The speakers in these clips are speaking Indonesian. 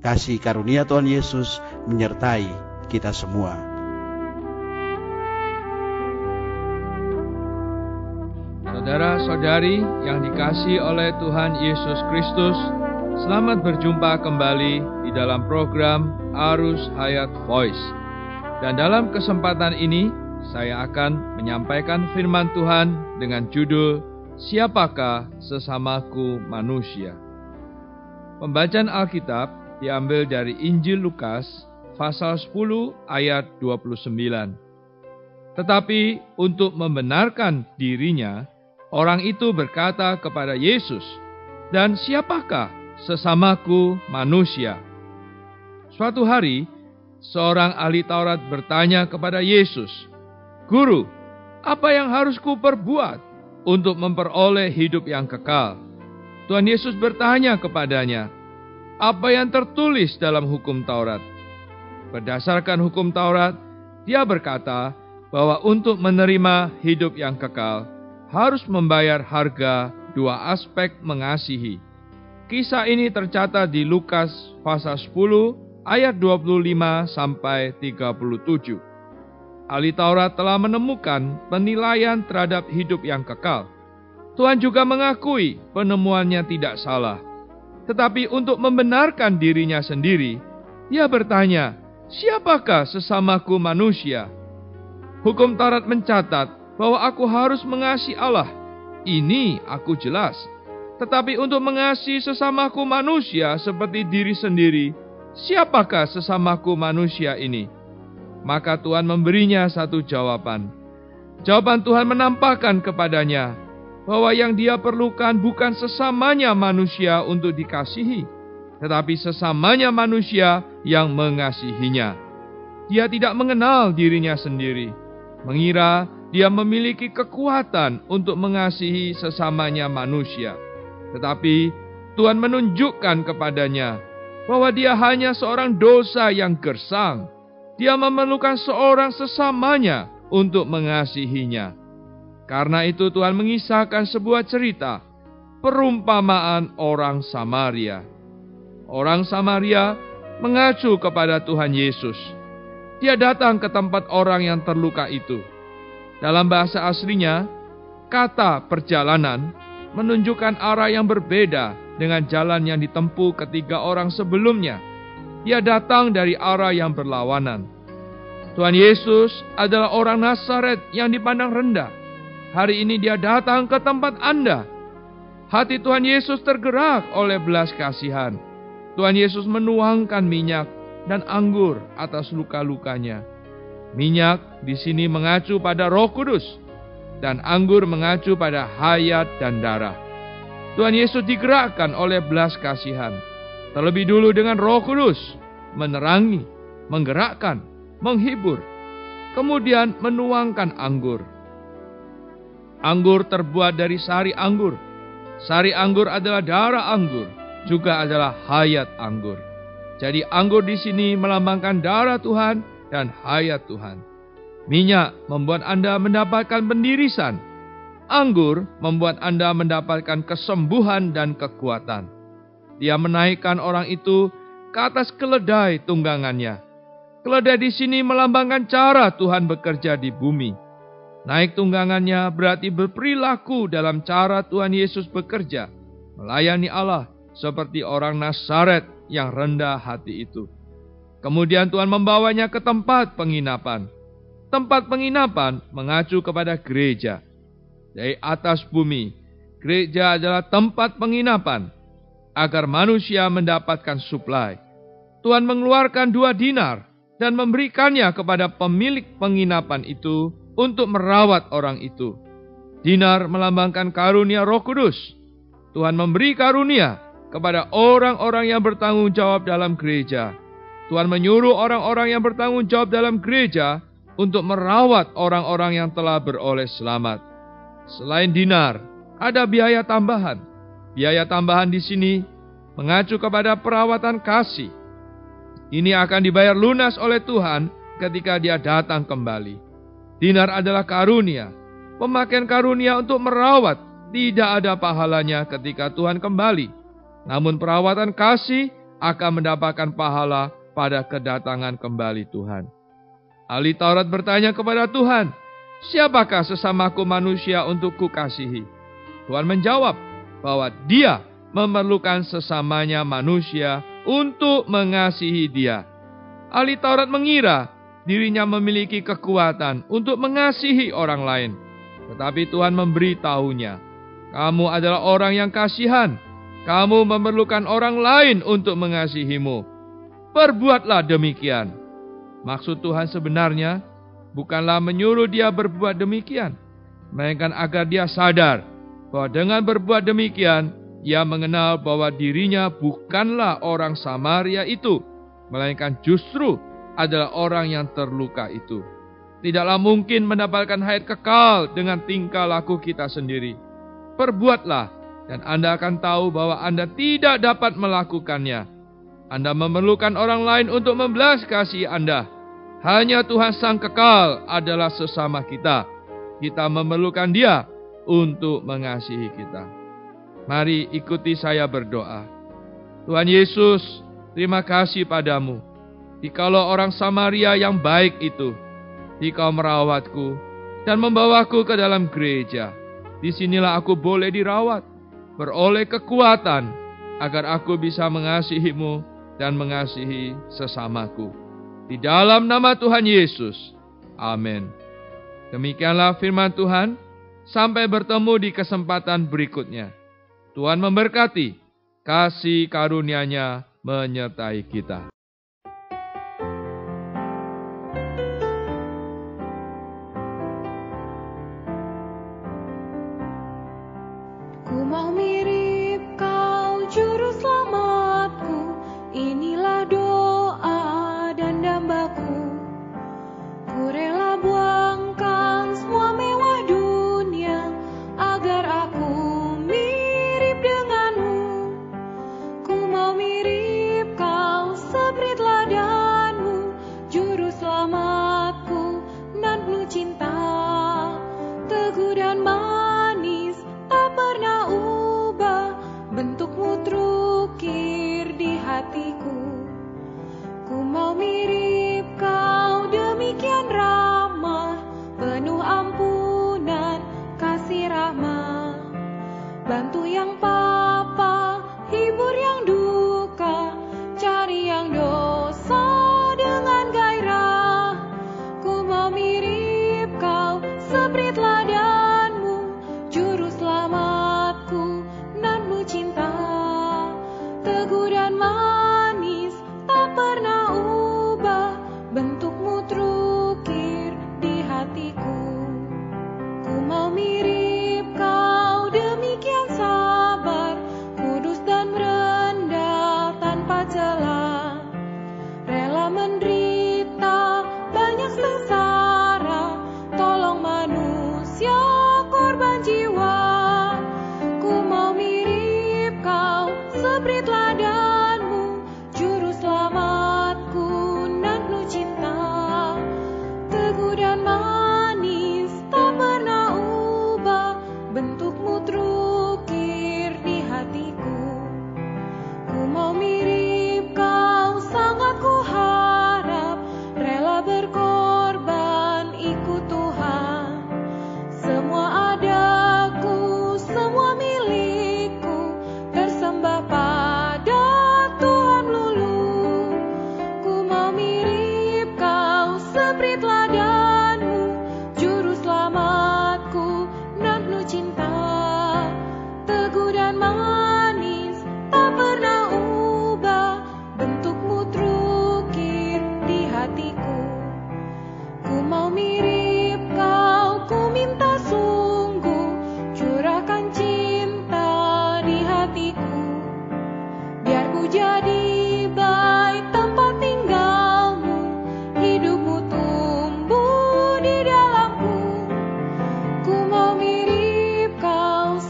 Kasih karunia Tuhan Yesus menyertai kita semua. Saudara-saudari yang dikasih oleh Tuhan Yesus Kristus, selamat berjumpa kembali di dalam program Arus Hayat Voice. Dan dalam kesempatan ini, saya akan menyampaikan firman Tuhan dengan judul Siapakah Sesamaku Manusia? Pembacaan Alkitab diambil dari Injil Lukas pasal 10 ayat 29. Tetapi untuk membenarkan dirinya, orang itu berkata kepada Yesus, "Dan siapakah sesamaku manusia?" Suatu hari, seorang ahli Taurat bertanya kepada Yesus, "Guru, apa yang harus kuperbuat untuk memperoleh hidup yang kekal?" Tuhan Yesus bertanya kepadanya, apa yang tertulis dalam hukum Taurat. Berdasarkan hukum Taurat, dia berkata bahwa untuk menerima hidup yang kekal harus membayar harga dua aspek mengasihi. Kisah ini tercatat di Lukas pasal 10 ayat 25 sampai 37. Ahli Taurat telah menemukan penilaian terhadap hidup yang kekal. Tuhan juga mengakui penemuannya tidak salah tetapi untuk membenarkan dirinya sendiri, ia bertanya, "Siapakah sesamaku manusia?" Hukum Taurat mencatat bahwa aku harus mengasihi Allah. Ini aku jelas. Tetapi untuk mengasihi sesamaku manusia seperti diri sendiri, siapakah sesamaku manusia ini? Maka Tuhan memberinya satu jawaban. Jawaban Tuhan menampakkan kepadanya bahwa yang dia perlukan bukan sesamanya manusia untuk dikasihi, tetapi sesamanya manusia yang mengasihinya. Dia tidak mengenal dirinya sendiri, mengira dia memiliki kekuatan untuk mengasihi sesamanya manusia. Tetapi Tuhan menunjukkan kepadanya bahwa dia hanya seorang dosa yang gersang. Dia memerlukan seorang sesamanya untuk mengasihinya. Karena itu Tuhan mengisahkan sebuah cerita, perumpamaan orang Samaria. Orang Samaria mengacu kepada Tuhan Yesus. Dia datang ke tempat orang yang terluka itu. Dalam bahasa aslinya, kata perjalanan menunjukkan arah yang berbeda dengan jalan yang ditempuh ketiga orang sebelumnya. Dia datang dari arah yang berlawanan. Tuhan Yesus adalah orang Nazaret yang dipandang rendah Hari ini dia datang ke tempat Anda. Hati Tuhan Yesus tergerak oleh belas kasihan. Tuhan Yesus menuangkan minyak dan anggur atas luka-lukanya. Minyak di sini mengacu pada Roh Kudus dan anggur mengacu pada hayat dan darah. Tuhan Yesus digerakkan oleh belas kasihan. Terlebih dulu dengan Roh Kudus, menerangi, menggerakkan, menghibur, kemudian menuangkan anggur. Anggur terbuat dari sari anggur. Sari anggur adalah darah anggur, juga adalah hayat anggur. Jadi anggur di sini melambangkan darah Tuhan dan hayat Tuhan. Minyak membuat Anda mendapatkan pendirisan. Anggur membuat Anda mendapatkan kesembuhan dan kekuatan. Dia menaikkan orang itu ke atas keledai tunggangannya. Keledai di sini melambangkan cara Tuhan bekerja di bumi. Naik tunggangannya berarti berperilaku dalam cara Tuhan Yesus bekerja, melayani Allah seperti orang Nazaret yang rendah hati itu. Kemudian Tuhan membawanya ke tempat penginapan. Tempat penginapan mengacu kepada gereja. Dari atas bumi, gereja adalah tempat penginapan agar manusia mendapatkan suplai. Tuhan mengeluarkan dua dinar dan memberikannya kepada pemilik penginapan itu untuk merawat orang itu. Dinar melambangkan karunia Roh Kudus. Tuhan memberi karunia kepada orang-orang yang bertanggung jawab dalam gereja. Tuhan menyuruh orang-orang yang bertanggung jawab dalam gereja untuk merawat orang-orang yang telah beroleh selamat. Selain dinar, ada biaya tambahan. Biaya tambahan di sini mengacu kepada perawatan kasih. Ini akan dibayar lunas oleh Tuhan ketika dia datang kembali. Dinar adalah karunia, pemakaian karunia untuk merawat, tidak ada pahalanya ketika Tuhan kembali. Namun perawatan kasih akan mendapatkan pahala pada kedatangan kembali Tuhan. Ahli Taurat bertanya kepada Tuhan, Siapakah sesamaku manusia untuk kukasihi? Tuhan menjawab bahwa dia memerlukan sesamanya manusia untuk mengasihi dia. Ahli Taurat mengira dirinya memiliki kekuatan untuk mengasihi orang lain. Tetapi Tuhan memberitahunya, kamu adalah orang yang kasihan, kamu memerlukan orang lain untuk mengasihimu. Perbuatlah demikian. Maksud Tuhan sebenarnya bukanlah menyuruh dia berbuat demikian, melainkan agar dia sadar bahwa dengan berbuat demikian, ia mengenal bahwa dirinya bukanlah orang Samaria itu, melainkan justru adalah orang yang terluka itu. Tidaklah mungkin mendapatkan hayat kekal dengan tingkah laku kita sendiri. Perbuatlah dan Anda akan tahu bahwa Anda tidak dapat melakukannya. Anda memerlukan orang lain untuk membelas kasih Anda. Hanya Tuhan Sang Kekal adalah sesama kita. Kita memerlukan Dia untuk mengasihi kita. Mari ikuti saya berdoa. Tuhan Yesus, terima kasih padamu. Jikalau orang Samaria yang baik itu, Engkau merawatku dan membawaku ke dalam gereja. Di sinilah aku boleh dirawat beroleh kekuatan agar aku bisa mengasihimu dan mengasihi sesamaku. Di dalam nama Tuhan Yesus. Amin. Demikianlah firman Tuhan. Sampai bertemu di kesempatan berikutnya. Tuhan memberkati. Kasih karunia-Nya menyertai kita. my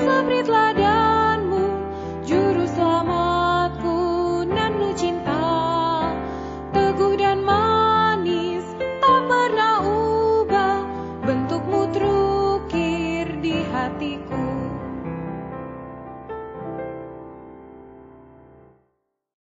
Só sobre lá